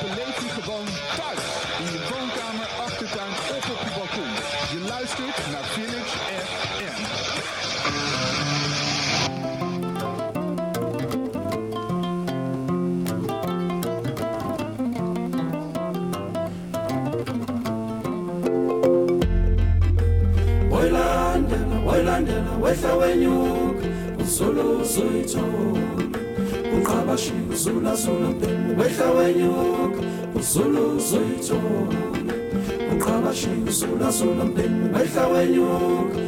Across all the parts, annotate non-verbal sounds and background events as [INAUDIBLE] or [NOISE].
beleef je gewoon thuis. In je woonkamer, achtertuin of op je balkon. Je luistert naar Village FM. Waylandela, waylandela, wehla wenyuka, uzulu uzuyithola. abashi usula sula mpela wehla wenyoka usulu zoyithola uqabashi usula sula mpela wehla wenyoka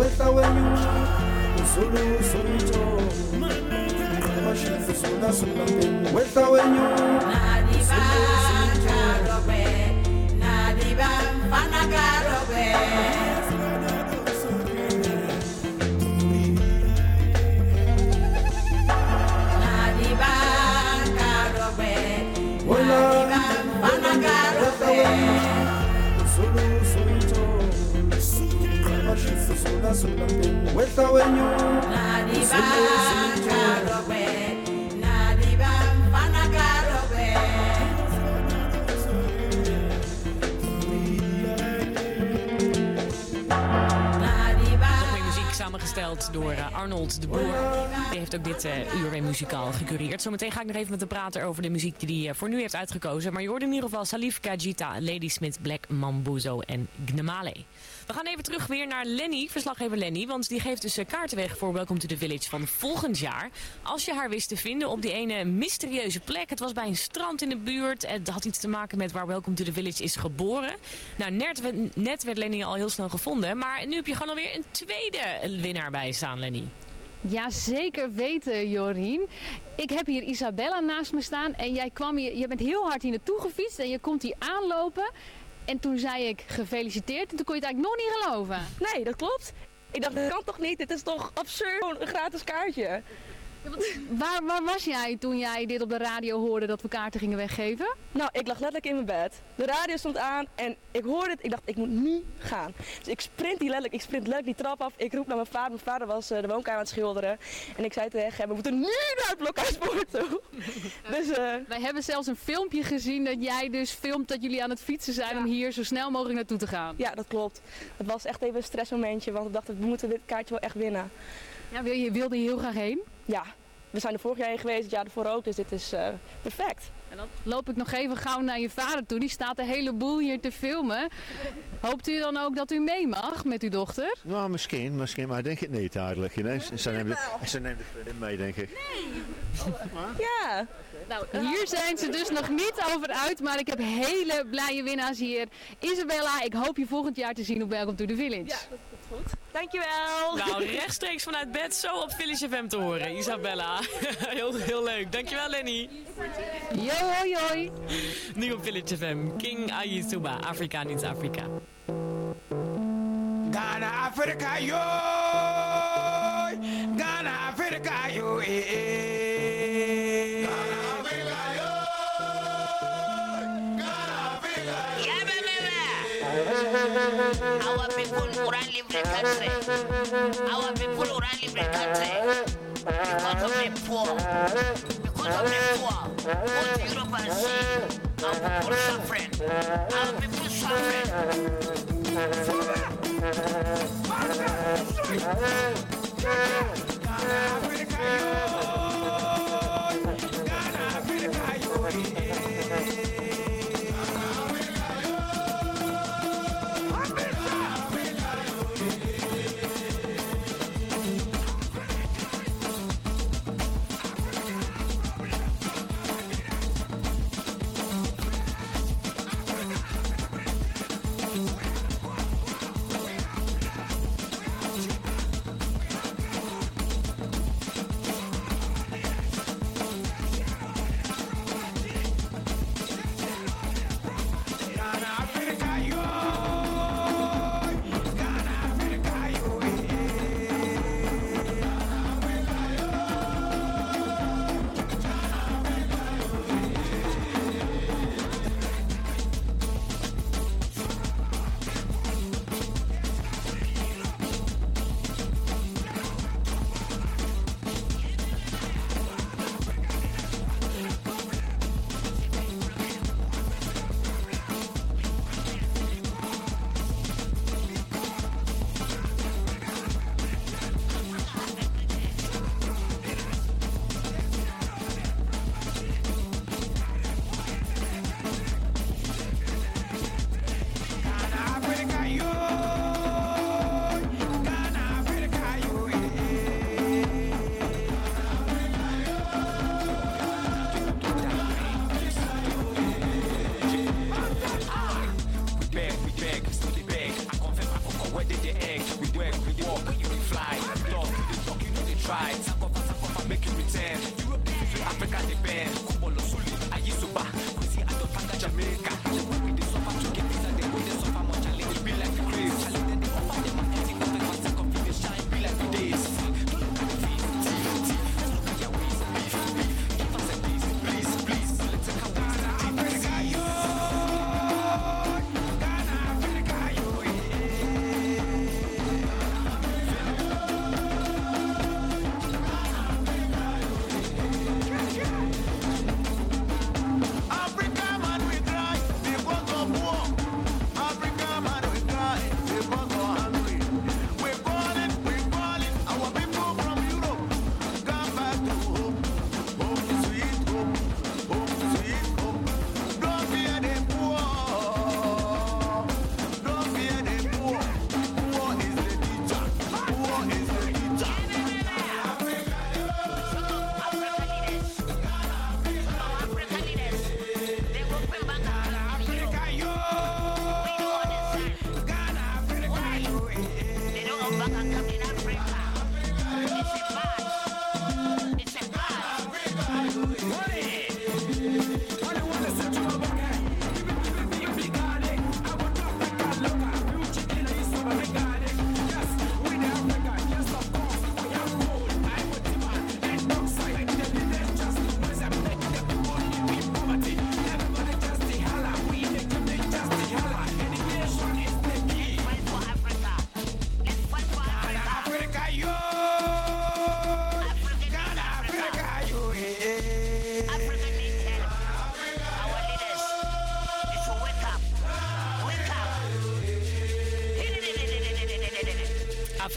welandela wehla wenyuka usoluza uyithola uqabashile usulazula mpeni wehla wenyuka Nadiba karogwe, nadiba mfana karogwe. Nadiba nadiba mfana. Nadiba Nog meer muziek samengesteld door eh, Arnold de Boer. Die heeft ook dit uh, uur weer muzikaal gecureerd. Zometeen ga ik nog even met hem praten over de muziek die hij voor nu heeft uitgekozen. Maar je hoort in ieder geval Salif Kajita, Lady Smith, Black Mambuzo en Gnemale. We gaan even terug weer naar Lenny, verslaggever Lenny. Want die geeft dus eh, kaarten weg voor Welcome to the Village van volgend jaar. Als je haar wist te vinden op die ene mysterieuze plek. Het was bij een strand in de buurt. Het had iets te maken met waar Welcome to the Village is geboren. Nou, net, net werd Lenny al heel snel gevonden. Maar nu heb je gewoon alweer een tweede winnaar bij staan, Lenny. Ja, zeker weten, Jorien. Ik heb hier Isabella naast me staan en jij kwam hier, je bent heel hard hier naartoe gefietst en je komt hier aanlopen. En toen zei ik gefeliciteerd en toen kon je het eigenlijk nog niet geloven. Nee, dat klopt. Ik dacht, dat kan toch niet? Dit is toch absurd? Gewoon een gratis kaartje. Waar, waar was jij toen jij dit op de radio hoorde dat we kaarten gingen weggeven? Nou, ik lag letterlijk in mijn bed. De radio stond aan en ik hoorde het. Ik dacht, ik moet niet gaan. Dus ik sprint die letterlijk, ik sprint letterlijk die trap af. Ik roep naar mijn vader. Mijn vader was eh, de woonkamer aan het schilderen. En ik zei tegen hem, we moeten nu naar het blokhuispoort toe. [LAUGHS] dus eh, Wij hebben zelfs een filmpje gezien dat jij dus filmt dat jullie aan het fietsen zijn om hier zo snel mogelijk naartoe te gaan. ja, dat klopt. Het was echt even een stressmomentje, want ik dacht, we moeten dit kaartje wel echt winnen. Ja, wil je wilde hier heel graag heen? Ja, we zijn er vorig jaar heen geweest, het jaar ervoor ook. Dus dit is eh, perfect. En dan loop ik nog even gauw naar je vader toe. Die staat een heleboel hier te filmen. Hoopt u dan ook dat u mee mag met uw dochter? Nou, misschien, misschien, maar ik denk het niet eigenlijk. Je. Ze neemt de, ze neemt de vriendin mee, denk ik. Ja, Nou, hier zijn ze dus nog niet over uit, maar ik heb hele blije winnaars hier. Isabella, ik hoop je volgend jaar te zien op Welcome to the Village. Dankjewel. Nou, rechtstreeks vanuit bed zo op Village FM te horen, Isabella. [LAUGHS] heel, heel leuk. Dankjewel, Lenny. Yo, hoi, hoi. Nu op Village FM. King Ayituba, Afrika niet Afrika. Ghana, Africa, yo. Ghana, Africa, yo. Eh, eh. Our people who run the country. Our people who run the country. Because of the poor. Because of the poor. Go to Europe and see. Our people suffering. Our people suffering. Africa, yo.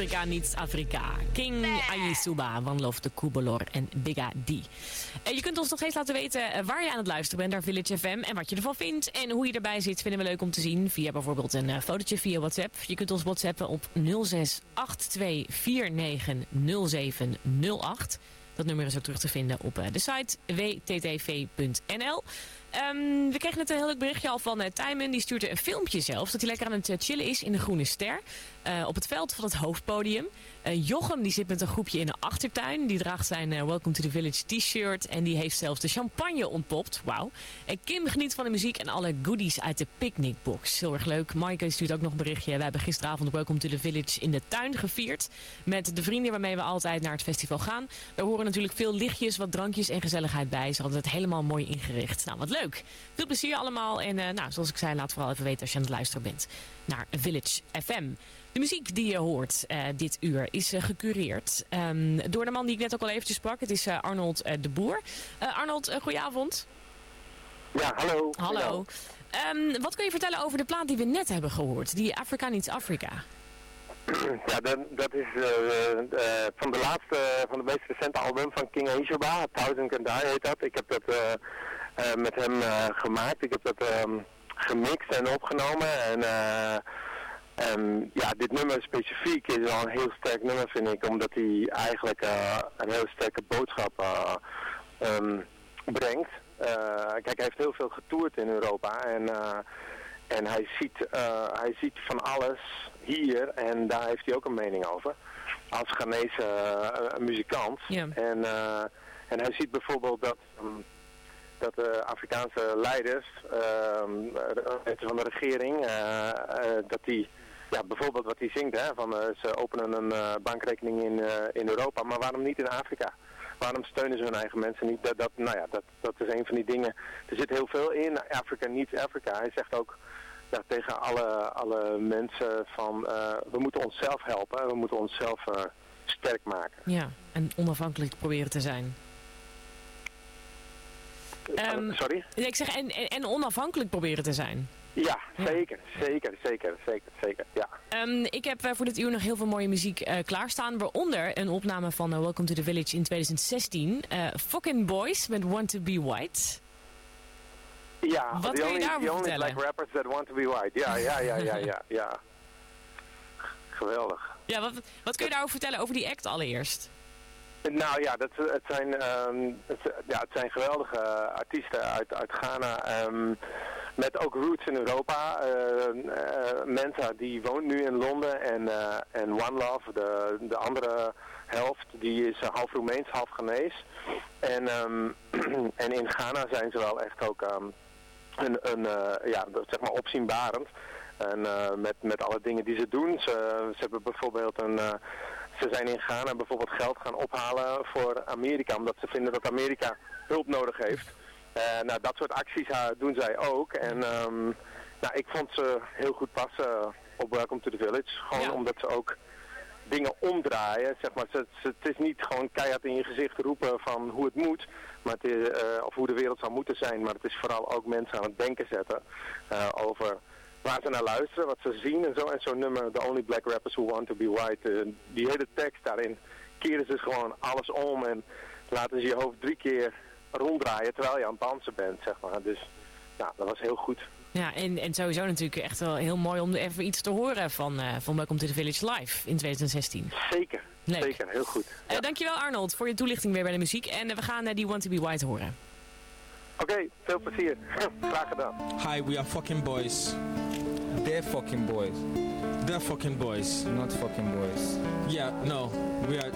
Afrika niets Afrika. King Ayisuba, One Love de Kubolor en Biga D. Eh, je kunt ons nog steeds laten weten eh, waar je aan het luisteren bent naar Village FM en wat je ervan vindt. En hoe je erbij zit vinden we leuk om te zien via bijvoorbeeld een eh, fotootje via WhatsApp. Je kunt ons WhatsAppen op 0682490708. Dat nummer is ook terug te vinden op de site wttv.nl. Ehm, we kregen net een heel leuk berichtje al van uh. Die stuurde een filmpje zelfs. Dat hij lekker aan het eh, chillen is in de Groene Ster. eh, op het veld van het hoofdpodium. Jochem die zit met een groepje in de achtertuin. Die draagt zijn Welcome to the Village t-shirt. En die heeft zelfs de champagne ontpopt. Wauw. En Kim geniet van de muziek en alle goodies uit de picnicbox. Heel erg leuk. Maaike stuurt ook nog een berichtje. We hebben gisteravond Welcome to the Village in de tuin gevierd. Met de vrienden waarmee we altijd naar het festival gaan. Daar horen natuurlijk veel lichtjes, wat drankjes en gezelligheid bij. Ze hadden het helemaal mooi ingericht. Nou, wat leuk. Veel plezier allemaal. En eh, nou, zoals ik zei, laat vooral even weten als je aan het luisteren bent naar Village FM. De muziek die je hoort eh, dit uur is eh, gecureerd ehm, door de man die ik net ook al eventjes sprak. Het is Arnold de Boer. Arnold, uh, goedenavond. Ja, hallo. Hallo. Ehm, wat kun je vertellen over de plaat die we net hebben gehoord? Die Afrika Niets Afrika. [CLEARS THROAT] Ja, dat, dat is van de laatste, van de meest recente album van King Aishoba, Thousand Can Die heet dat. Ik heb dat met hem eh, gemaakt. Ik heb dat ehm, gemixt en opgenomen. En eh, ehm, ja, dit nummer specifiek is wel een heel sterk nummer vind ik, omdat hij eigenlijk eh, een heel sterke boodschap eh, ehm, brengt. Eh, kijk, hij heeft heel veel getoerd in Europa en... eh, en hij ziet, eh, hij ziet van alles hier en daar heeft hij ook een mening over. Als Ghanese eh, muzikant. En, eh, en hij ziet bijvoorbeeld dat, dat de Afrikaanse leiders ehm, eh, van de regering, eh, eh, dat die, ja, bijvoorbeeld wat hij zingt, hè, van eh, ze openen een bankrekening in, in Europa, maar waarom niet in Afrika? Waarom steunen ze hun eigen mensen niet? Dat, dat, nou ja, dat, dat is een van die dingen. Er zit heel veel in. Afrika, niet Afrika. Hij zegt ook ja, tegen alle, alle mensen van we moeten onszelf helpen. We moeten onszelf sterk maken. Ja, en onafhankelijk proberen te zijn. Um, Sorry? Ik zeg en, en, onafhankelijk proberen te zijn. Ja, zeker, zeker, zeker, zeker, zeker, ja. Um, ik heb uh, voor dit uur nog heel veel mooie muziek uh, klaarstaan. Waaronder een opname van uh, Welcome to the Village in 2016. Fucking Boys met Want to Be White. Ja, Wat kun only, je daarover the only vertellen? black rappers that want to be white. Ja, ja, ja, ja, ja, [LAUGHS] ja. Geweldig. Ja, wat, wat kun je daarover vertellen over die act allereerst? Nou ja, dat, het, zijn, um, het, ja, het zijn geweldige artiesten uit, uit Ghana. Um, met ook roots in Europa. Uh, uh, Mensa die woont nu in Londen. En, uh, en One Love, de, de andere helft, die is half Roemeens, half Ghanese. En, um, [CLEARS THROAT] en in Ghana zijn ze wel echt ook een, een ja, zeg maar opzienbarend. En met, met alle dingen die ze doen. Ze, ze hebben bijvoorbeeld een ze zijn in Ghana bijvoorbeeld geld gaan ophalen voor Amerika, omdat ze vinden dat Amerika hulp nodig heeft. Uh, nou, dat soort acties uh, doen zij ook. En um, nou, ik vond ze heel goed passen op Welcome to the Village. Gewoon ja. omdat ze ook dingen omdraaien. Zeg maar. Ze, ze, het is niet gewoon keihard in je gezicht roepen van hoe het moet, maar het is, uh, of hoe de wereld zou moeten zijn. Maar het is vooral ook mensen aan het denken zetten over waar ze naar luisteren, wat ze zien en zo. En zo'n nummer, The Only Black Rappers Who Want To Be White, uh, die hele tekst daarin keren ze gewoon alles om en laten ze je hoofd drie keer ronddraaien terwijl je aan het dansen bent, zeg maar. Dus, nou, dat was heel goed. Ja, en, en sowieso natuurlijk echt wel heel mooi om even iets te horen van, uh, van Welcome to the Village Live in 2016. Zeker, Leuk. zeker, heel goed. Ja. Uh, dankjewel Arnold voor je toelichting weer bij de muziek en uh, we gaan die Want To Be White horen. Oké, okay, veel plezier. [LAUGHS] Graag gedaan. Hi, we are fucking boys. They're fucking boys. They're fucking boys. Not fucking boys. Yeah, no. We are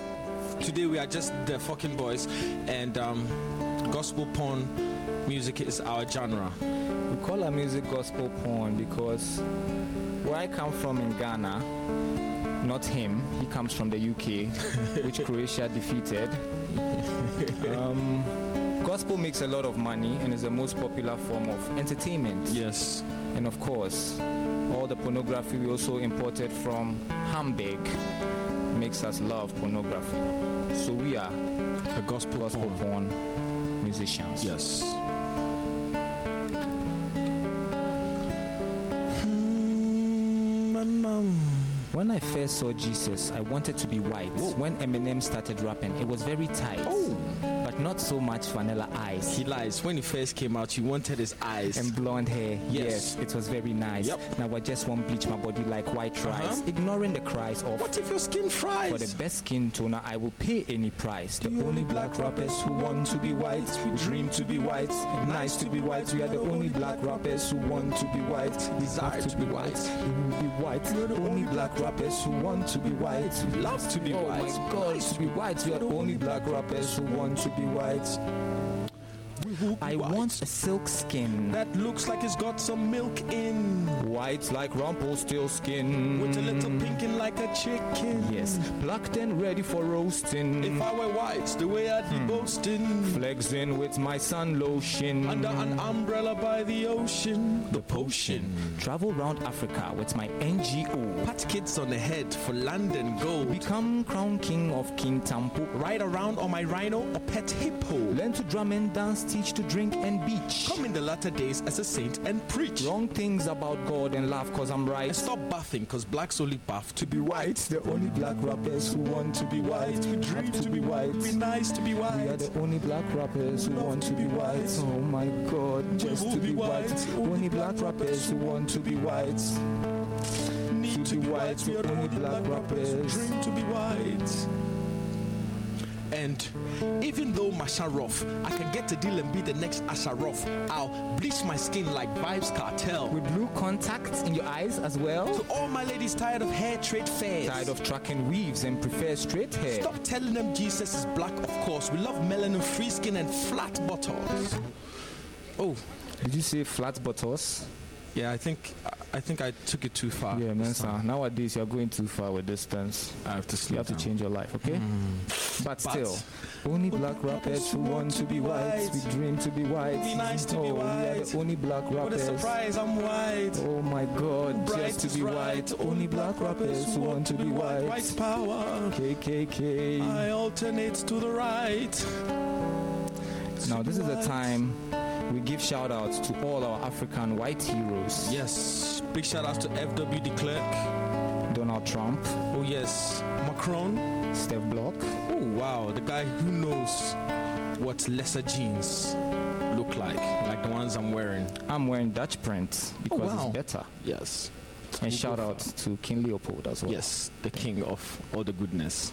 today we are just the fucking boys and um, gospel porn music is our genre. We call our music gospel porn because where I come from in Ghana, not him, he comes from the UK, [LAUGHS] which Croatia defeated. um, gospel makes a lot of money and is the most popular form of entertainment. Yes. And of course, all the pornography we also imported from Hamburg makes us love pornography. So we are a gospel, gospel porn. porn musicians. Yes. I I first saw Jesus, I wanted to be white. When Eminem started rapping, it was very tight. But not so much vanilla eyes. He lies. When he first came out, he wanted his eyes. And blonde hair. Yes. Yes, it was very nice. Now I just want bleach my body like white rice. Uh-huh. Ignoring the cries of What if your skin fries? For the best skin toner, I will pay any price. The only black rappers who want to be white, we dream to be white, nice to be white. We are the only black rappers who want to be white, desire to be white, we will be white. We are the only black rappers who want to be white, love to be Oh white. my God, to be white. We are the only black rappers who want to be white. I want a silk skin that looks like it's got some milk in. White like Rumpelstiltskin. With a little pinking like a chicken. Yes, plucked and ready for roasting. If I were white, the way I'd be hmm. boasting. Flexing with my sun lotion. Under an umbrella by the ocean. The potion. Travel round Africa with my NGO. Pat kids on the head for London gold. Become crown king of King Tampu. Ride around on my rhino or pet hippo. Learn to drum and dance, teach to drink and beach. Come in the latter days as a saint and preach. Wrong things about God and laugh cause I'm right. And stop bathing cause blacks only bath to be white. The only black rappers who want to be white. We dream to be white. Be nice to be white. We are the only black rappers who want to be white. Oh my god, just to be be white. white. Only black rappers who want to be white. Need To be white, We are the only black rappers. dream to be white. And even though Masharoff, I can get a deal and be the next Asharoff. I'll bleach my skin like Vibes Cartel. With blue contacts in your eyes as well. To all my ladies tired of hair trade fairs. Tired of tracking weaves and prefer straight hair. Stop telling them Jesus is black, of course. We love melanin, free skin, and flat buttocks. Oh, Did you say flat buttocks? Yeah, I think I think I took it too far. Yeah, man, sir. Nowadays you're going too far with distance. I have to You slow have to change your life, okay? Hmm. But But- still, only black rappers who want to be white. We dream to be white. Be nice to oh, be we are the only black rappers. What a surprise, I'm white. Oh my god, Bright just to is be right. white. Only black rappers who want to be white. White power. KKK. I alternate to the right. Now, this is the time we give shout outs to all our African white heroes. Yes, big shout outs to FW de Klerk. Donald Trump, Oh yes, Macron. Steph Block, Oh wow, the guy who knows what lesser jeans look like, like the ones I'm wearing. I'm wearing Dutch print because oh, wow. it's better. Yes. And We'll shout out to King Leopold as well. Yes, the king of all the goodness.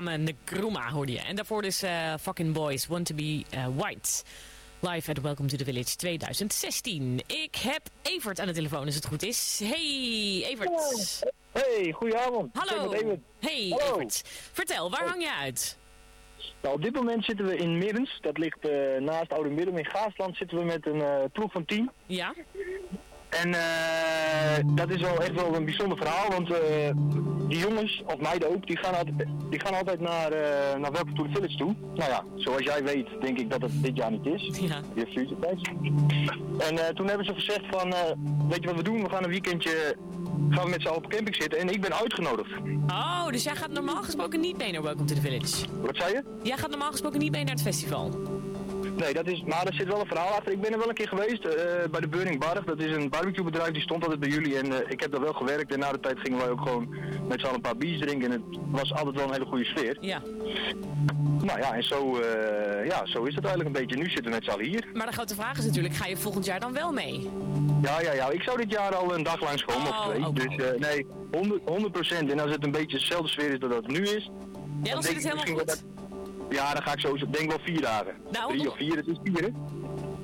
Kwamen Nkrumah hoorde je. En daarvoor dus Fucking Boys Want to Be eh, White. Live at Welcome to the Village 2016. Ik heb Evert aan de telefoon als het goed is. Hey Evert. Hey, goedenavond. Hallo. Evert. Hey Hallo. Evert. Vertel, waar hang je uit? Nou, op dit moment zitten we in Middens. Dat ligt eh, naast Oude Middem. In Gaasland zitten we met een ploeg van 10. Ja? En eh, dat is wel echt wel een bijzonder verhaal, want eh, die jongens, of meiden ook, die gaan altijd, die gaan altijd naar, eh naar Welcome to the Village toe. Nou ja, zoals jij weet, denk ik dat het dit jaar niet is. Ja. Je Future Pass. En toen hebben ze gezegd van, weet je wat we doen? We gaan een weekendje, gaan we met z'n allen op camping zitten en ik ben uitgenodigd. Oh, dus jij gaat normaal gesproken niet mee naar Welcome to the Village? Wat zei je? Jij gaat normaal gesproken niet mee naar het festival? Nee, dat is, maar er zit wel een verhaal achter. Ik ben er wel een keer geweest eh, bij de Burning Bar. Dat is een barbecuebedrijf, die stond altijd bij jullie. En eh, ik heb daar wel gewerkt. En na de tijd gingen wij ook gewoon met z'n allen een paar biertjes drinken. En het was altijd wel een hele goede sfeer. Ja. Nou ja, en zo, eh, ja, zo is het eigenlijk een beetje. Nu zitten we met z'n allen hier. Maar de grote vraag is natuurlijk, ga je volgend jaar dan wel mee? Ja, ja, ja. Ik zou dit jaar al een dag langs komen Oh, of twee. Dus eh, nee, 100, 100%. En als het een beetje dezelfde sfeer is dat het nu is... Ja, dan zit denk het helemaal goed. Ja, dan ga ik zo, denk wel vier dagen. Nou, Drie of vier, het is vier, hè?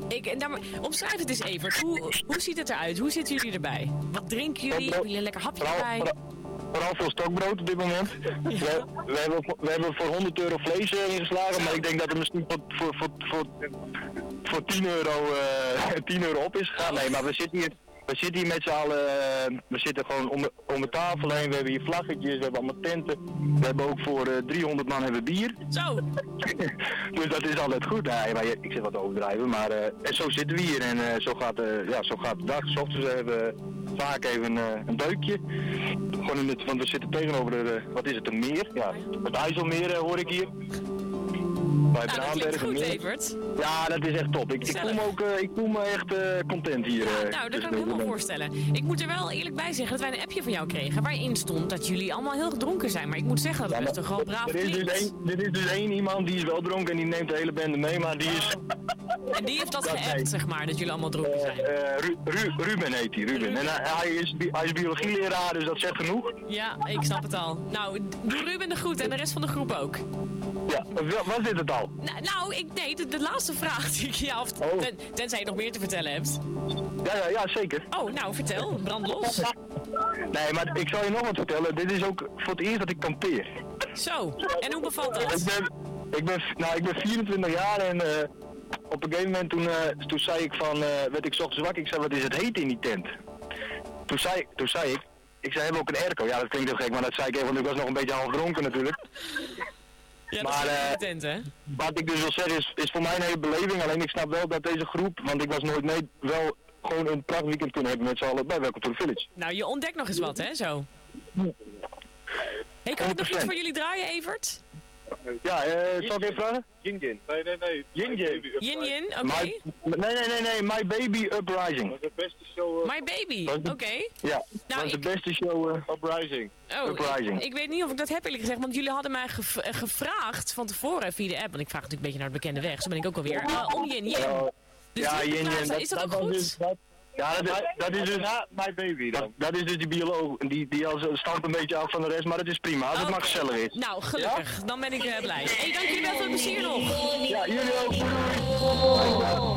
Ik, nou, omschrijf het eens Evert. Hoe, hoe ziet het eruit? Hoe zitten jullie erbij? Wat drinken jullie? Hebben jullie een lekker hapje Vooral, erbij? vooral, vooral veel stokbrood op dit moment. [LAUGHS] We, we, hebben, voor- we hebben voor 100 euro vlees eh, ingeslagen, maar ik denk dat het misschien voor, voor, voor, voor, voor 10, euro, eh [LAUGHS] 10 euro op is gegaan. Nee, maar we zitten hier, we zitten hier met z'n allen, eh, we zitten gewoon om, de- om de tafel heen. We hebben hier vlaggetjes, we hebben allemaal tenten. We hebben ook voor eh 300 man hebben bier. Zo! [LAUGHS] dus dat is altijd goed. Nee, maar ik zit wat overdrijven, maar eh, en zo zitten we hier en zo, gaat, ja, zo gaat de dag. S ochtends hebben we vaak even een duikje. Gewoon in het, want we zitten tegenover, de, wat is het, een meer? Ja, het IJsselmeer hoor ik hier. Bij Nou, dat klinkt goed, Evert. Ja, dat is echt top. Ik, ik, voel me ook, eh, ik voel me echt eh, content hier. eh, Nou, dat kan ik me helemaal voorstellen. Ik moet er wel eerlijk bij zeggen dat wij een appje van jou kregen waarin stond dat jullie allemaal heel gedronken zijn. Maar ik moet zeggen dat het best toch wel braaf Er is, dus één, er is dus één iemand die is wel dronken en die neemt de hele bende mee, maar die is... En die heeft dat Dat geappt, nee. zeg maar, dat jullie allemaal dronken zijn. Ru- Ru- Ruben heet hij, Ruben. En hij, hij is, hij is biologieleraar, dus dat zegt genoeg. Ja, ik snap het al. Nou, doe Ruben de groet en de rest van de groep ook. Ja, wa- was dit het al? Nou, nou ik, nee, de, de laatste vraag die ik jou... Of, ten- tenzij je nog meer te vertellen hebt. Ja, ja, ja, zeker. Oh, nou, vertel. Brand los. [LAUGHS] Nee, maar ik zal je nog wat vertellen. Dit is ook voor het eerst dat ik kampeer. Zo, en hoe bevalt Ik dat? ben, ik ben, nou, ik ben 24 jaar en eh, op een gegeven moment toen, eh, toen zei ik van, eh, werd ik ochtends wakker, ik zei wat is het heet in die tent? Toen zei, toen zei ik, ik zei hebben we ook een airco? Ja dat klinkt heel gek, maar dat zei ik even, want ik was nog een beetje half dronken natuurlijk. Ja, dat maar, is eh, tent, hè? Wat ik dus wil zeggen is, is voor mij een hele beleving, alleen ik snap wel dat deze groep, want ik was nooit mee, wel gewoon een prachtig weekend kunnen hebben met z'n allen bij Welcome to the Village. Nou, je ontdekt nog eens wat, hè, zo. Hey, kan ik nog iets 100%. voor jullie draaien, Evert? Ja, eh, zal ik even vragen? Yin Yin. Nee, nee, nee. Yin Yin. Yin Yin, oké. My- nee, nee, nee, nee, My Baby Uprising. Dat is de beste show. My Baby, oké. Ja, dat is de beste show. eh, Uprising. Oh, Uprising. ik, ik weet niet of ik dat heb eerlijk gezegd, want jullie hadden mij gev- eh, gevraagd van tevoren via de app, want ik vraag natuurlijk een beetje naar het bekende weg, zo ben ik ook alweer, uh, om Yin Yin. Dus ja, Yin plaatsen, Yin. dat- is dat ook was goed? dus- dat- ja, dat, is- dat is dus... My Baby Dat, dat is dus die bioloog, die, die als een beetje af van de rest, maar het is prima, als het maar gezellig is. Nou, gelukkig, dan ben ik eh, blij. hey, dank jullie wel, veel plezier nog. Ja, jullie ook.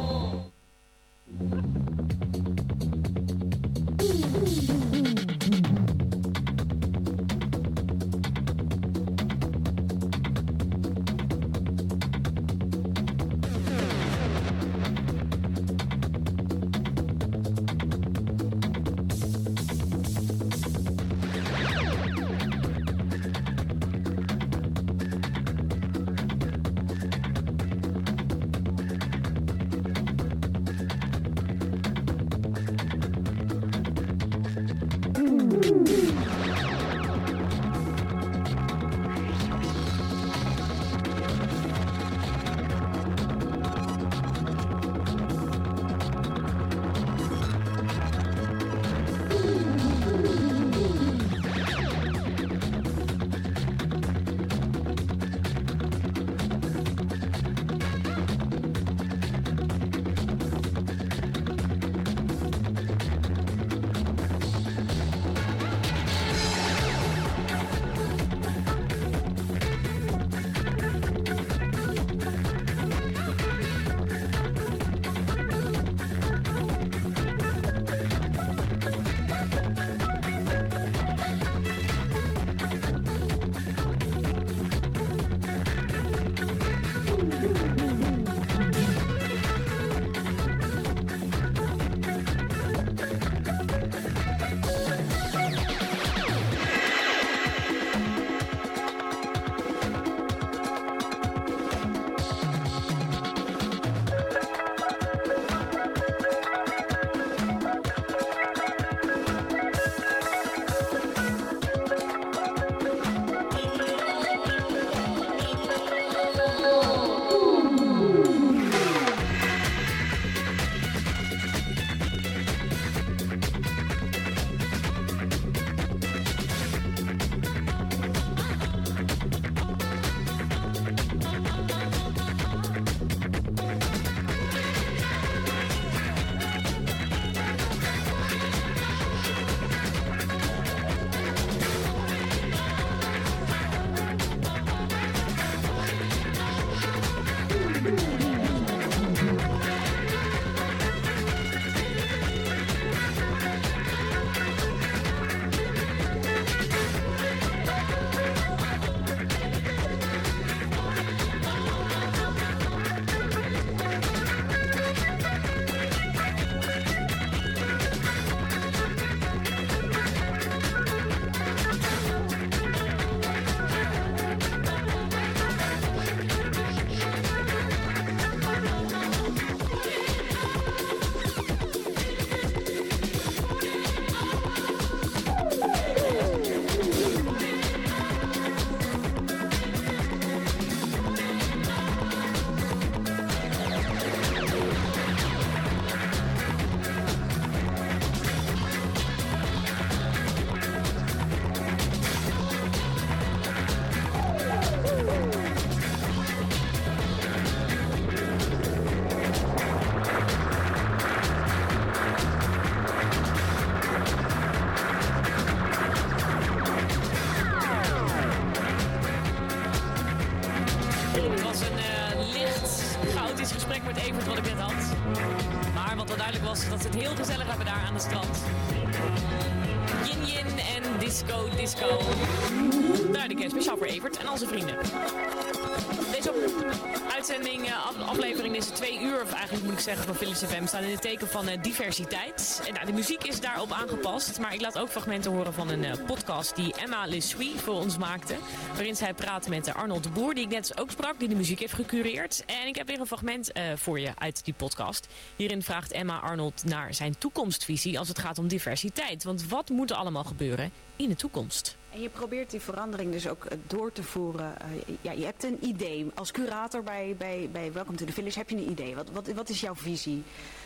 FM, staan in het teken van eh, diversiteit. En nou, de muziek is daarop aangepast, maar ik laat ook fragmenten horen van een eh, podcast die Emma Lessuie voor ons maakte. Waarin zij praat met eh, Arnold de Boer, die ik net ook sprak, die de muziek heeft gecureerd. En ik heb weer een fragment voor je uit die podcast. Hierin vraagt Emma Arnold naar zijn toekomstvisie als het gaat om diversiteit. Want wat moet er allemaal gebeuren in de toekomst? En je probeert die verandering dus ook eh, door te voeren. Eh, ja, je hebt een idee. Als curator bij, bij, bij Welcome to the Village heb je een idee. Wat, wat, wat is jouw visie?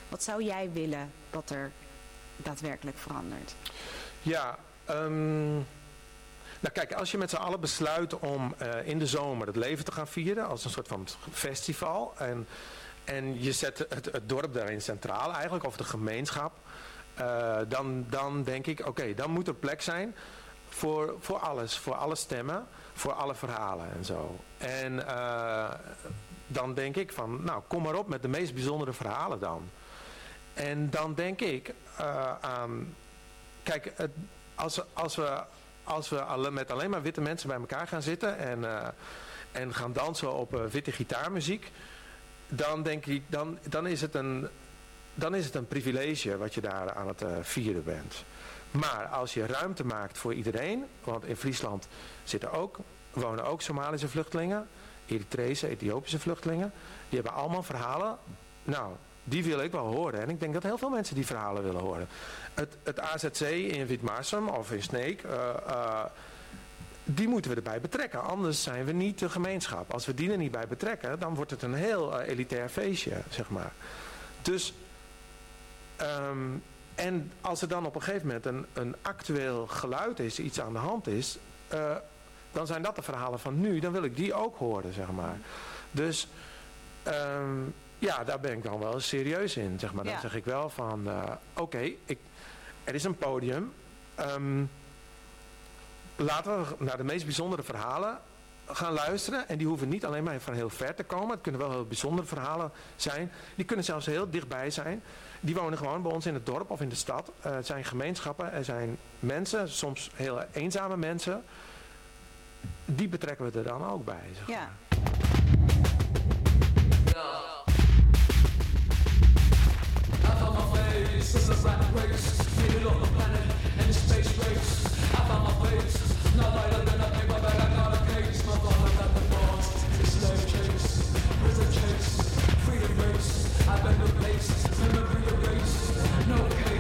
Wat zou jij willen dat er daadwerkelijk verandert? Ja, ehm, nou kijk, als je met z'n allen besluit om eh, in de zomer het leven te gaan vieren als een soort van festival en, en je zet het, het dorp daarin centraal eigenlijk, of de gemeenschap, eh, dan, dan denk ik, oké, dan moet er plek zijn voor, voor alles, voor alle stemmen, voor alle verhalen en zo. En eh, dan denk ik van, nou kom maar op met de meest bijzondere verhalen dan. En dan denk ik eh, aan Kijk, als, als we, als we alle, met alleen maar witte mensen bij elkaar gaan zitten en, en gaan dansen op witte gitaarmuziek, dan denk ik, dan, dan, is het een, dan is het een privilege wat je daar aan het eh, vieren bent. Maar als je ruimte maakt voor iedereen, want in Friesland zitten ook, wonen ook Somalische vluchtelingen, Eritrese, Ethiopische vluchtelingen, die hebben allemaal verhalen. Nou, die wil ik wel horen. En ik denk dat heel veel mensen die verhalen willen horen. Het, het AZC in Witmarsum of in Sneek, eh, eh, die moeten we erbij betrekken. Anders zijn we niet de gemeenschap. Als we die er niet bij betrekken, dan wordt het een heel elitair feestje, zeg maar. Dus, ehm, en als er dan op een gegeven moment een, een actueel geluid is, iets aan de hand is, eh, dan zijn dat de verhalen van nu. Dan wil ik die ook horen, zeg maar. Dus, ehm, ja, daar ben ik dan wel serieus in, zeg maar. Dan Ja. zeg ik wel van, eh, oké, er is een podium. Ehm, laten we naar de meest bijzondere verhalen gaan luisteren. En die hoeven niet alleen maar van heel ver te komen. Het kunnen wel heel bijzondere verhalen zijn. Die kunnen zelfs heel dichtbij zijn die wonen gewoon bij ons in het dorp of in de stad. Uh, het zijn gemeenschappen, er zijn mensen, soms heel eenzame mensen. Die betrekken we er dan ook bij. Zeg. Ja. No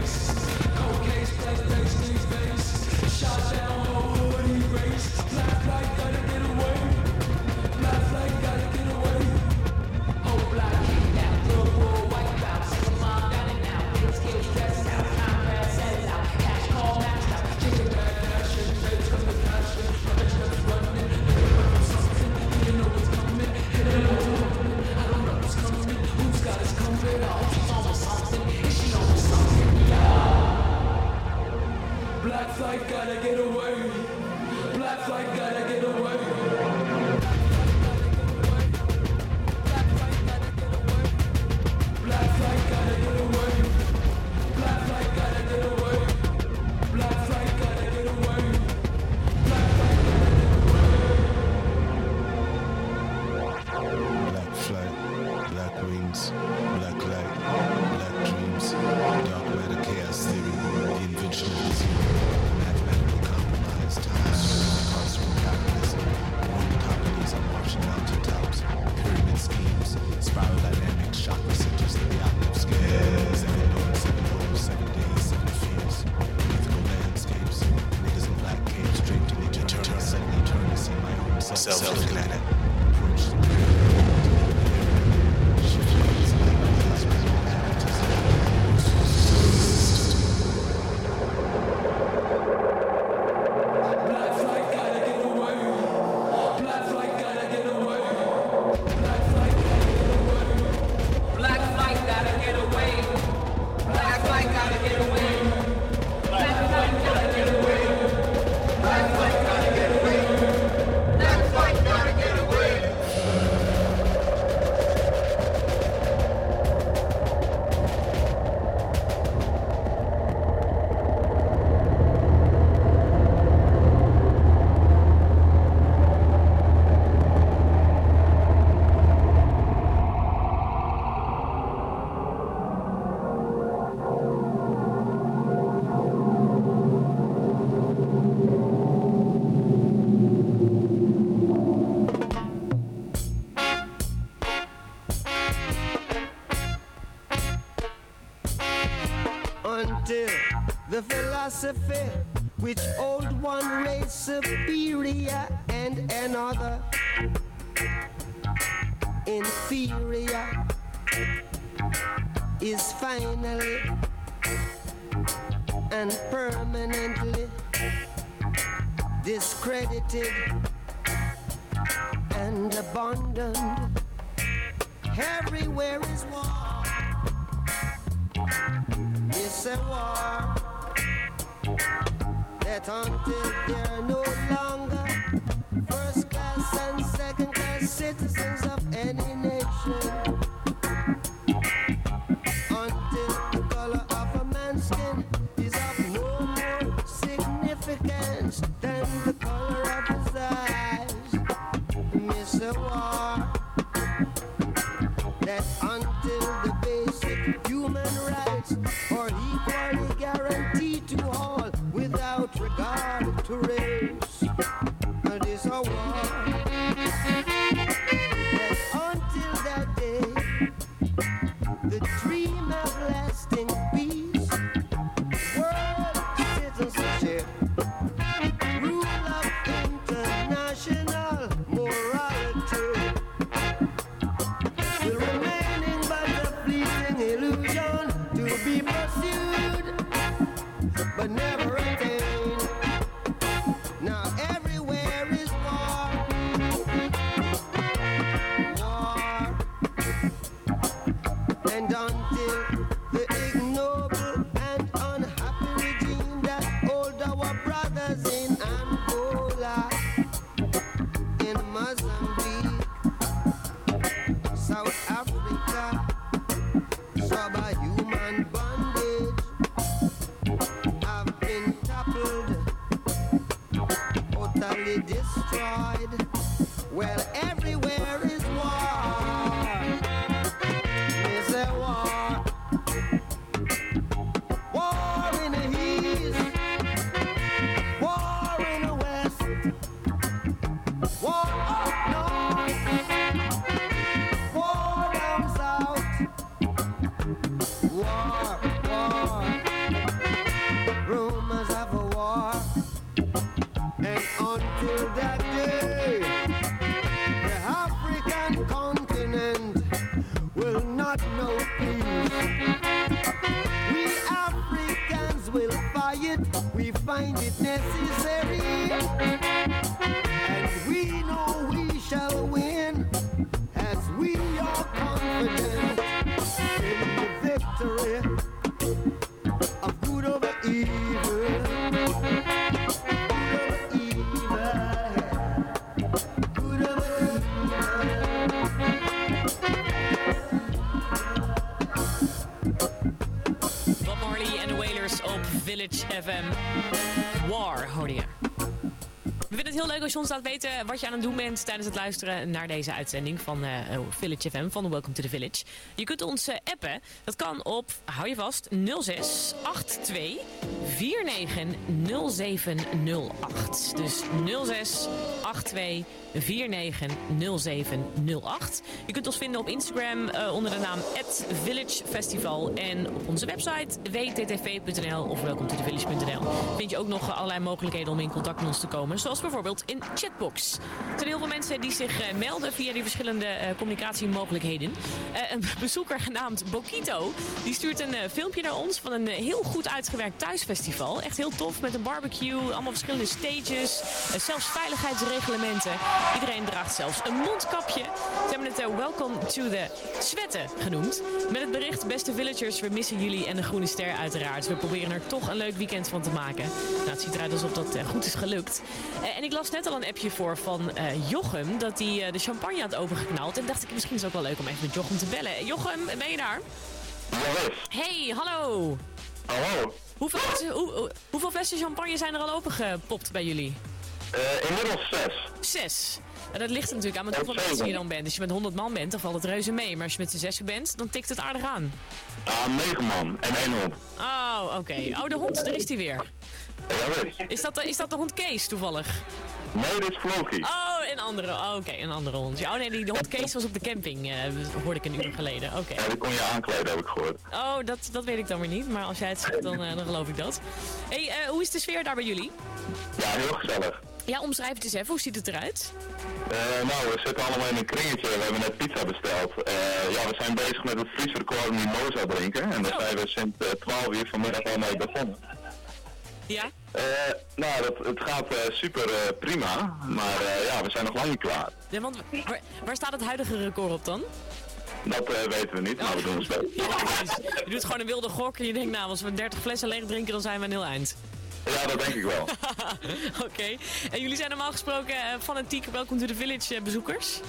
fait the leuk als je ons laat weten wat je aan het doen bent tijdens het luisteren naar deze uitzending van eh, Village FM van Welcome to the Village. Je kunt ons eh, appen. Dat kan op, hou je vast, 06 82 49 0708. Dus 06 82 49 0708. Je kunt ons vinden op Instagram eh, onder de naam Village Festival. En op onze website wttv.nl of welcometothevillage.nl vind je ook nog allerlei mogelijkheden om in contact met ons te komen. Zoals bijvoorbeeld in Chatbox. Er zijn heel veel mensen die zich eh, melden via die verschillende eh, communicatiemogelijkheden. Een [LAUGHS] bezoeker genaamd Bokito, die stuurt een filmpje naar ons van een heel goed uitgewerkt thuisfestival. Echt heel tof met een barbecue, allemaal verschillende stages, zelfs veiligheidsreglementen. Iedereen draagt zelfs een mondkapje. Ze hebben het eh, Welcome to the Zwetten genoemd. Met het bericht, beste villagers, we missen jullie en de Groene Ster uiteraard. We proberen er toch een leuk weekend van te maken. Nou, het ziet eruit alsof dat eh, goed is gelukt. Eh, en ik las net al een appje voor van Jochem, dat hij de champagne had opengeknald. En dacht ik, misschien is het ook wel leuk om even met Jochem te bellen. Jochem, ben je daar? Hey, hallo. Hallo. Hoeveel, hoe- hoeveel flessen champagne zijn er al opengepopt bij jullie? Eh, inmiddels zes. Zes. En dat ligt er natuurlijk aan met hoeveel mensen je dan bent. Als je met 100 man bent, dan valt het reuze mee. Maar als je met z'n zessen bent, dan tikt het aardig aan. Ah, negen man en één hond. Oh, oké. Oh, de hond, daar is die weer. Ja. Is dat, de- is dat de hond Kees toevallig? Nee, dit is Floki. Oh, en andere, oh, oké, een andere hond. Ja, oh nee, die hond Kees was op de camping, eh, hoorde ik een uur geleden. Oké. Ja, die kon je aankleden, heb ik gehoord. Oh, dat, dat weet ik dan weer niet, maar als jij het zegt, dan, eh, dan geloof ik dat. hey, hoe is de sfeer daar bij jullie? Ja, heel gezellig. Ja, omschrijf het eens even. Hoe ziet het eruit? Eh, nou, we zitten allemaal in een kringetje. We hebben net pizza besteld. Eh, ja, we zijn bezig met het vriesrecord mimosa drinken. En daar zijn we sinds eh, 12 uur vanmiddag al mee begonnen. Ja? Eh, nou, dat, het gaat eh, super eh, prima. Maar eh, ja, we zijn nog lang niet klaar. Ja, want waar, waar staat het huidige record op dan? Dat eh, weten we niet, maar we doen ons [LAUGHS] best. Ja, precies. je doet gewoon een wilde gok en je denkt, nou, als we 30 flessen leeg drinken, dan zijn we een heel eind. Ja, dat denk ik wel. [LAUGHS] Oké. En jullie zijn normaal gesproken eh, fanatieke Welcome to the Village eh, bezoekers?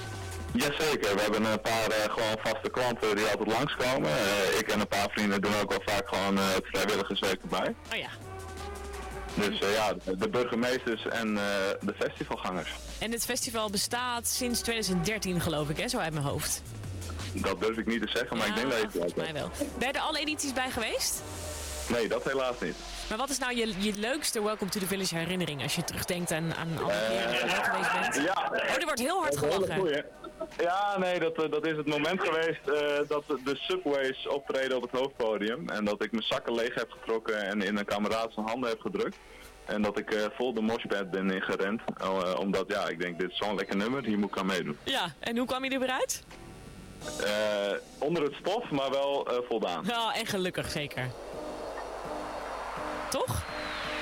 Jazeker, we hebben een paar eh, gewoon vaste klanten die altijd langskomen. Eh, ik en een paar vrienden doen ook wel vaak gewoon eh, het vrijwilligerswerk erbij. Oh ja. Dus ja, de- de burgemeesters en de festivalgangers. En het festival bestaat sinds 2013, geloof ik, hè? Zo uit mijn hoofd. Dat durf ik niet te zeggen, maar ik denk dat je het wel Mij wel. Ben je er alle edities bij geweest? Nee, dat helaas niet. Maar wat is nou je, je leukste Welcome to the Village herinnering als je terugdenkt aan, aan alle keren dat je er geweest bent? Eh, Ja. Oh, er wordt heel hard gelachen. goeie. Ja, nee, dat, eh, dat is het moment geweest eh, dat de Subways optreden op het hoofdpodium. En dat ik mijn zakken leeg heb getrokken en in een kameraad zijn handen heb gedrukt. En dat ik eh, vol de moshpad ben ingerend. eh, omdat, ja, ik denk, dit is zo'n lekker nummer, hier moet ik aan meedoen. Ja, en hoe kwam je er weer uit? Eh, onder het stof, maar wel eh, voldaan. Nou, en gelukkig zeker. Toch?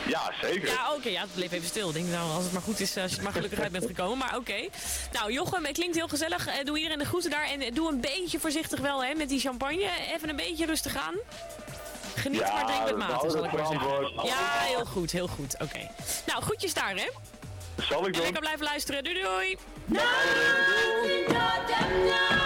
Ja, zeker. Ja, oké, ja, het bleef even stil. Ik denk nou, als het maar goed is, als je er maar gelukkig uit bent gekomen. Maar oké. Nou, Jochem, het klinkt heel gezellig. Eh, Doe iedereen de groeten daar. En eh, doe een beetje voorzichtig wel, hè, met die champagne. Even een beetje rustig aan. Geniet, Ja, maar drink met mate, zal ik het maar zeggen. Ja, heel goed, heel goed. Oké. Nou, groetjes daar, hè. Zal ik En doen? lekker blijven luisteren. Doei, doei. Paso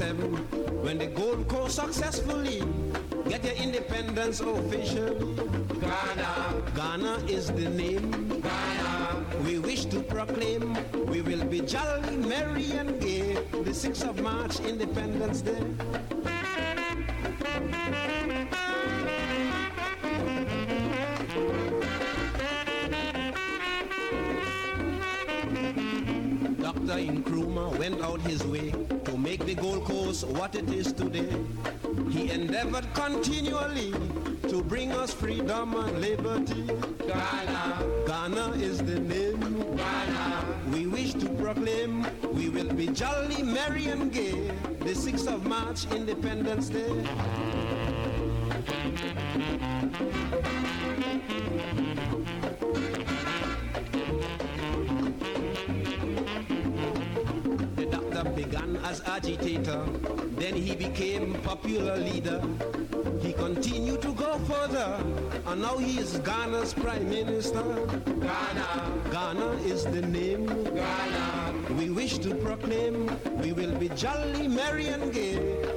1957, when the Gold Coast successfully get their independence officially. Ghana, Ghana is the name. Ghana, we wish to proclaim we will be jolly, merry, and gay. The 6th of March, Independence Day. Dr. Nkrumah went out his way to make the Coast what it is today. He endeavored continually to bring us freedom and liberty. Ghana, Ghana is the name. Ghana, we wish to proclaim we will be jolly, merry and gay. The 6th of March, Independence Day. As agitator, then he became popular leader. He continued to go further, and now he is Ghana's prime minister. Ghana, Ghana is the name. Ghana, we wish to proclaim we will be jolly, merry and gay.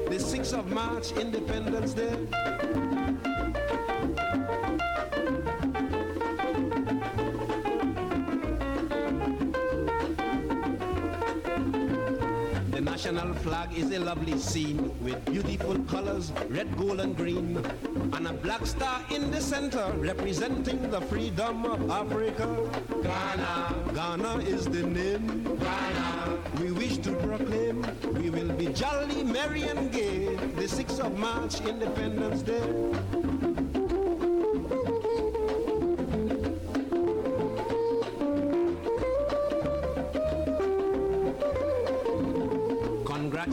The 6th of March, Independence Day. National flag is a lovely scene with beautiful colors, red, gold and green. And a black star in the center representing the freedom of Africa. Ghana, Ghana is the name. Ghana, we wish to proclaim we will be jolly, merry and gay. The 6th of March, Independence Day.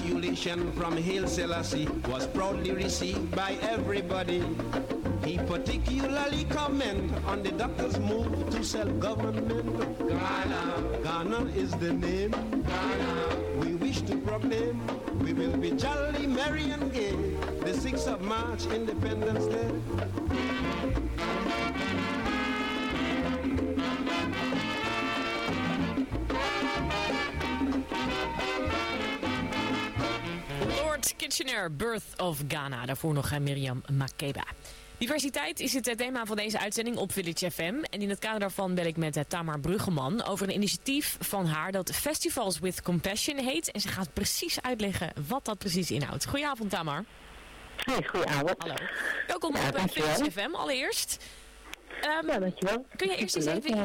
Congratulations from Haile Selassie was proudly received by everybody. He particularly comment on the doctor's move to self-government. Ghana, Ghana is the name. Ghana, we wish to proclaim we will be jolly, merry and gay. The 6th of March, Independence Day. Birth of Ghana. Daarvoor nog eh, Miriam Makeba. Diversiteit is het eh, thema van deze uitzending op Village FM. En in het kader daarvan bel ik met eh, Tamar Bruggeman over een initiatief van haar dat Festivals with Compassion heet. En ze gaat precies uitleggen wat dat precies inhoudt. Goedenavond Tamar. Hey, goedenavond. Hallo. Welkom Ja, op. Village FM allereerst. Ehm, ja, dankjewel. Kun je eerst eens even...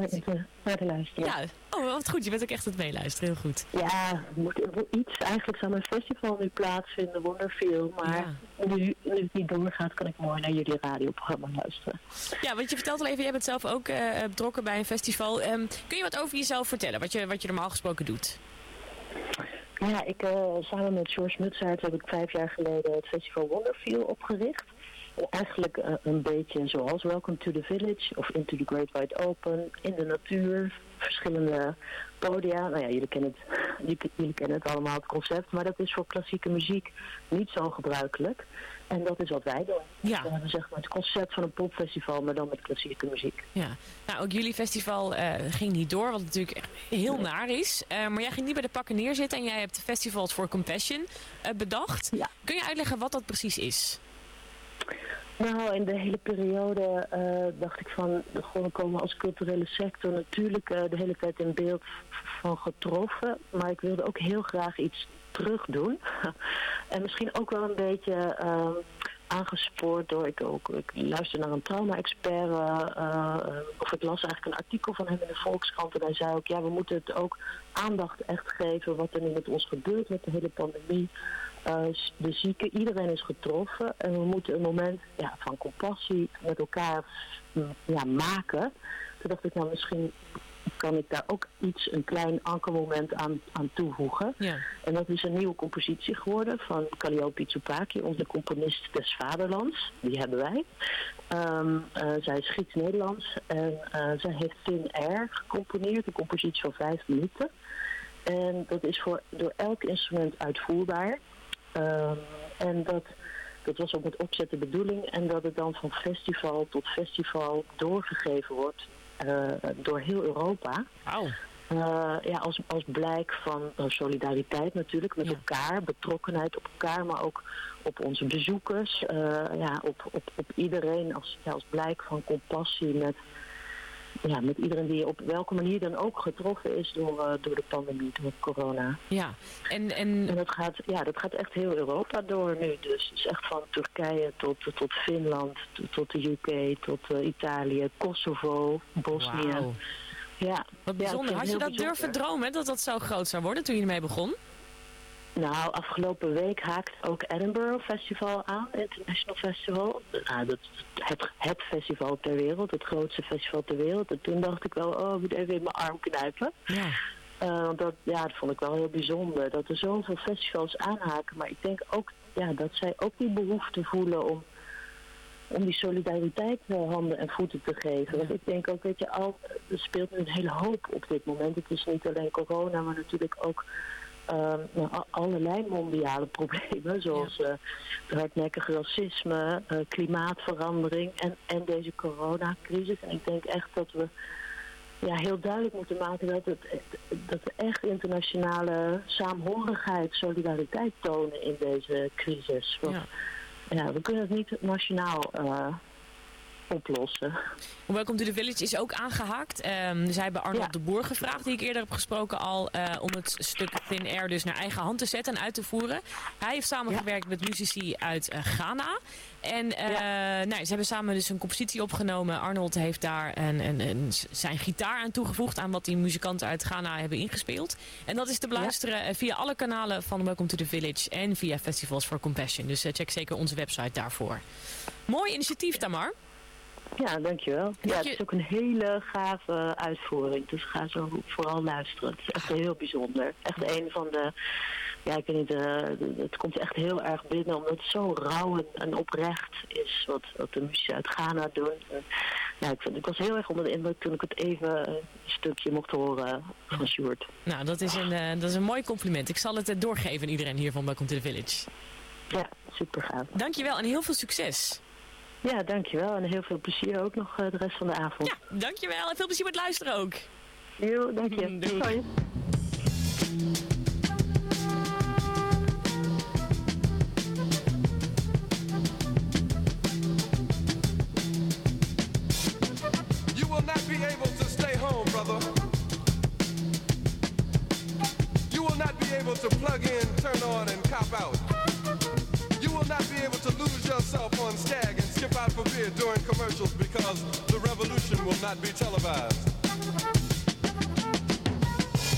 naar te luisteren. Ja, oh wat goed. Je bent ook echt aan het meeluisteren. Heel goed. Ja, er moet iets. Eigenlijk zou mijn festival nu plaatsvinden, Wonderfeel. Maar nu, nu het niet doorgaat, kan ik mooi naar jullie radioprogramma luisteren. Ja, want je vertelt al even, jij bent zelf ook eh, betrokken bij een festival. Ehm, kun je wat over jezelf vertellen, wat je, wat je normaal gesproken doet? Ja, ik, eh, samen met George Mutsaert heb ik vijf jaar geleden het festival Wonderfeel opgericht. En eigenlijk eh, een beetje zoals Welcome to the Village of Into the Great Wide Open, in de natuur, verschillende podia. Nou ja, jullie kennen het, jullie, jullie kennen het allemaal, het concept, maar dat is voor klassieke muziek niet zo gebruikelijk. En dat is wat wij doen. Ja. We hebben zeg maar het concept van een popfestival, maar dan met klassieke muziek. Ja, nou ook jullie festival eh, ging niet door, wat natuurlijk echt heel naar is. Eh, maar jij ging niet bij de pakken neerzitten en jij hebt Festivals for Compassion bedacht. Kun je uitleggen wat dat precies is? Nou, in de hele periode eh, dacht ik van, gewoon komen als culturele sector natuurlijk eh, de hele tijd in beeld van getroffen. Maar ik wilde ook heel graag iets terug doen. [LAUGHS] en misschien ook wel een beetje eh, aangespoord door, ik, ook, ik luister naar een trauma-expert, eh, of ik las eigenlijk een artikel van hem in de Volkskrant. En hij zei ook, ja, we moeten het ook aandacht echt geven wat er nu met ons gebeurt met de hele pandemie. Eh, de zieken, iedereen is getroffen en we moeten een moment ja, van compassie met elkaar mm, ja, maken. Toen dacht ik, nou misschien kan ik daar ook iets, een klein ankermoment aan, aan toevoegen. Ja. En dat is een nieuwe compositie geworden van Calliope Tsupaki, onze componist des vaderlands. Die hebben wij. Ehm, eh, zij is Grieks-Nederlands en eh, zij heeft Thin Air gecomponeerd, een compositie van vijf minuten. En dat is voor, door elk instrument uitvoerbaar. Ehm, en dat, dat was ook met opzet de bedoeling. En dat het dan van festival tot festival doorgegeven wordt eh, door heel Europa. Eh, ja, als, als blijk van eh, solidariteit natuurlijk met elkaar, betrokkenheid op elkaar, maar ook op onze bezoekers. ja, op, op, op iedereen als, ja, als blijk van compassie met, ja, met iedereen die op welke manier dan ook getroffen is door, eh, door de pandemie, door corona. Ja, en, en... dat, gaat, ja, dat gaat echt heel Europa door nu. Dus het is echt van Turkije tot, tot Finland, tot, de UK, tot eh, Italië, Kosovo, Bosnië. Ja. Wat bijzonder. Had je dat heel durven bijzonder. dromen, dat dat zo groot zou worden toen je ermee begon? Nou, afgelopen week haakt ook Edinburgh Festival aan, International Festival. Nou, dat het, het festival ter wereld, het grootste festival ter wereld. En toen dacht ik wel, oh, ik moet even in mijn arm knijpen. Ja. Eh, want dat, ja, dat vond ik wel heel bijzonder, dat er zoveel festivals aanhaken. Maar ik denk ook ja, dat zij ook die behoefte voelen om, om die solidariteit eh, handen en voeten te geven. Want ik denk ook, weet je, al, er speelt nu een hele hoop op dit moment. Het is niet alleen corona, maar natuurlijk ook allerlei mondiale problemen. Zoals eh, het hardnekkig racisme, eh, klimaatverandering en, en deze coronacrisis. En ik denk echt dat we ja, heel duidelijk moeten maken dat, het, dat we echt internationale saamhorigheid, solidariteit tonen in deze crisis. Want ja. we kunnen het niet nationaal eh, oplossen. Welcome to the Village is ook aangehaakt. Ehm zij hebben Arnold de Boer gevraagd, die ik eerder heb gesproken al, eh, om het stuk Thin Air dus naar eigen hand te zetten en uit te voeren. Hij heeft samengewerkt met muzici uit eh, Ghana. En eh, nou, ze hebben samen dus een compositie opgenomen. Arnold heeft daar een, een, een- zijn gitaar aan toegevoegd aan wat die muzikanten uit Ghana hebben ingespeeld. En dat is te beluisteren via alle kanalen van Welcome to the Village en via Festivals for Compassion. Dus check zeker onze website daarvoor. Mooi initiatief, Tamar. Ja, dankjewel. Ja, het is ook een hele gave uitvoering. Dus ga zo vooral luisteren. Het is echt heel bijzonder. Echt een van de... Ja, ik weet niet, eh, het komt echt heel erg binnen omdat het zo rauw en, en oprecht is wat, wat de muzici uit Ghana doen. En, ja, ik, vond- ik was heel erg onder de indruk toen ik het even een stukje mocht horen van Sjoerd. Nou, dat is, een, eh, dat is een mooi compliment. Ik zal het eh, doorgeven aan iedereen hier van Welcome to the Village. Ja, super gaaf. Dankjewel en heel veel succes. Ja, dankjewel. En heel veel plezier ook nog eh, de rest van de avond. Ja, dankjewel en veel plezier met luisteren ook. Jo, dank je. Doei. Hoi. You will not be able to stay home, brother. You will not be able to plug in, turn on, and cop out. Will not be able to lose yourself on Skag and skip out for beer during commercials because the revolution will not be televised.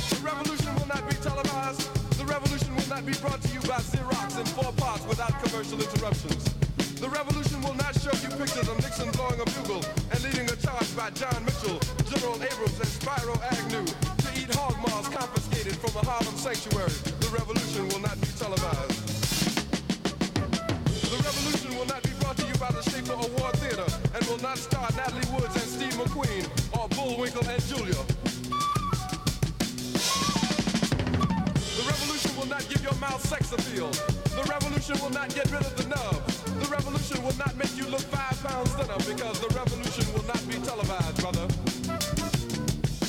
The revolution will not be televised. The revolution will not be brought to you by Xerox in four parts without commercial interruptions. The revolution will not show you pictures of Nixon blowing a bugle and leading a charge by John Mitchell, General Abrams, and Spyro Agnew to eat hog maws confiscated from a Harlem sanctuary. The revolution will not be televised. The revolution will not be brought to you by the Schaefer Award Theater and will not star Natalie Woods and Steve McQueen or Bullwinkle and Julia. The revolution will not give your mouth sex appeal. The revolution will not get rid of the nub. The revolution will not make you look five pounds thinner because the revolution will not be televised, brother.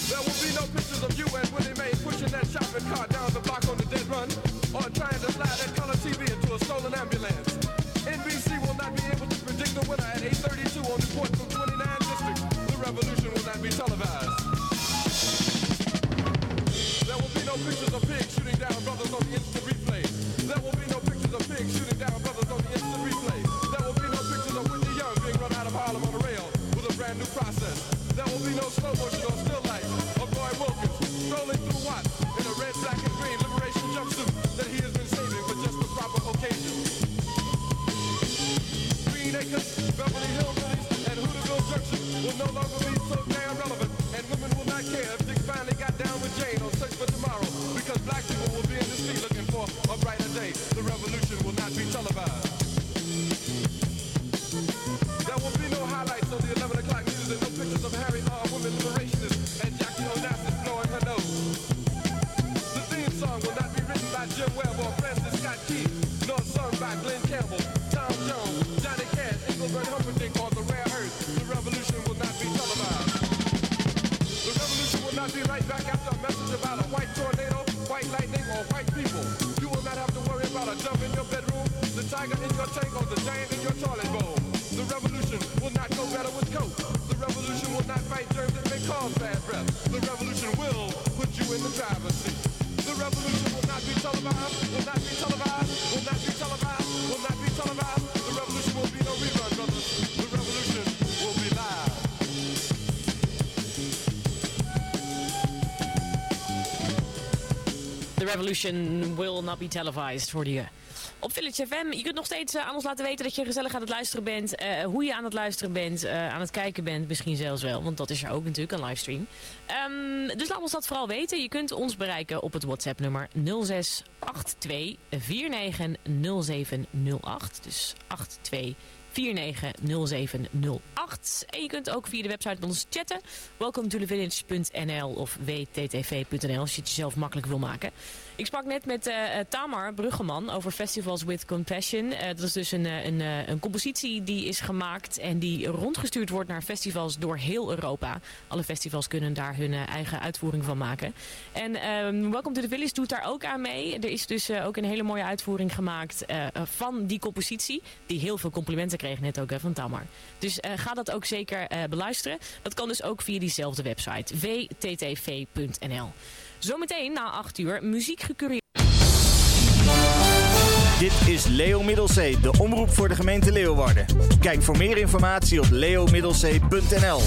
There will be no pictures of you and Willie Mae pushing that shopping cart down the block on the dead run or trying to slide that color TV into a stolen ambulance. Not be able to predict the winner at 8.32 on report from 29 districts. The revolution will not be televised. There will be no pictures of pigs shooting down brothers on the instant replay. There will be no pictures of pigs shooting down brothers on the instant replay. There will be no pictures of Whitney Young being run out of Harlem on a rail with a brand new process. There will be no slow motion Beverly Hillbillies, and Hooterville Junction will no longer will not be right back after a message about a white tornado, white lightning, or white people. You will not have to worry about a jump in your bedroom, the tiger in your tank, or the giant in your toilet bowl. The revolution will not go better with coke. The revolution will not fight germs that may cause bad breath. The revolution will put you in the driver's seat. The revolution will not be televised, will not be televised, will not be televised, Revolution will not be televised, hoorde je. Op Village FM, je kunt nog steeds eh, aan ons laten weten dat je gezellig aan het luisteren bent. eh, hoe je aan het luisteren bent, eh, aan het kijken bent, misschien zelfs wel. Want dat is er ook natuurlijk, een livestream. Ehm, dus laat ons dat vooral weten. Je kunt ons bereiken op het WhatsApp nummer 0682 490708. Dus 82 490708. En je kunt ook via de website met ons chatten. Welcome to thevillage.nl of wttv.nl als je het jezelf makkelijk wil maken. Ik sprak net met eh, eh, Tamar Bruggeman over Festivals with Compassion. Eh, dat is dus een, een, een compositie die is gemaakt en die rondgestuurd wordt naar festivals door heel Europa. Alle festivals kunnen daar hun eigen uitvoering van maken. En ehm Welcome to the Village doet daar ook aan mee. Er is dus ook een hele mooie uitvoering gemaakt van die compositie. Die heel veel complimenten kreeg net ook van Tamar. Dus ga dat ook zeker beluisteren. Dat kan dus ook via diezelfde website. wttv.nl Zometeen na 8 uur muziek gecureerd. Dit is Leo Middelzee, de omroep voor de gemeente Leeuwarden. Kijk voor meer informatie op leomiddelzee.nl.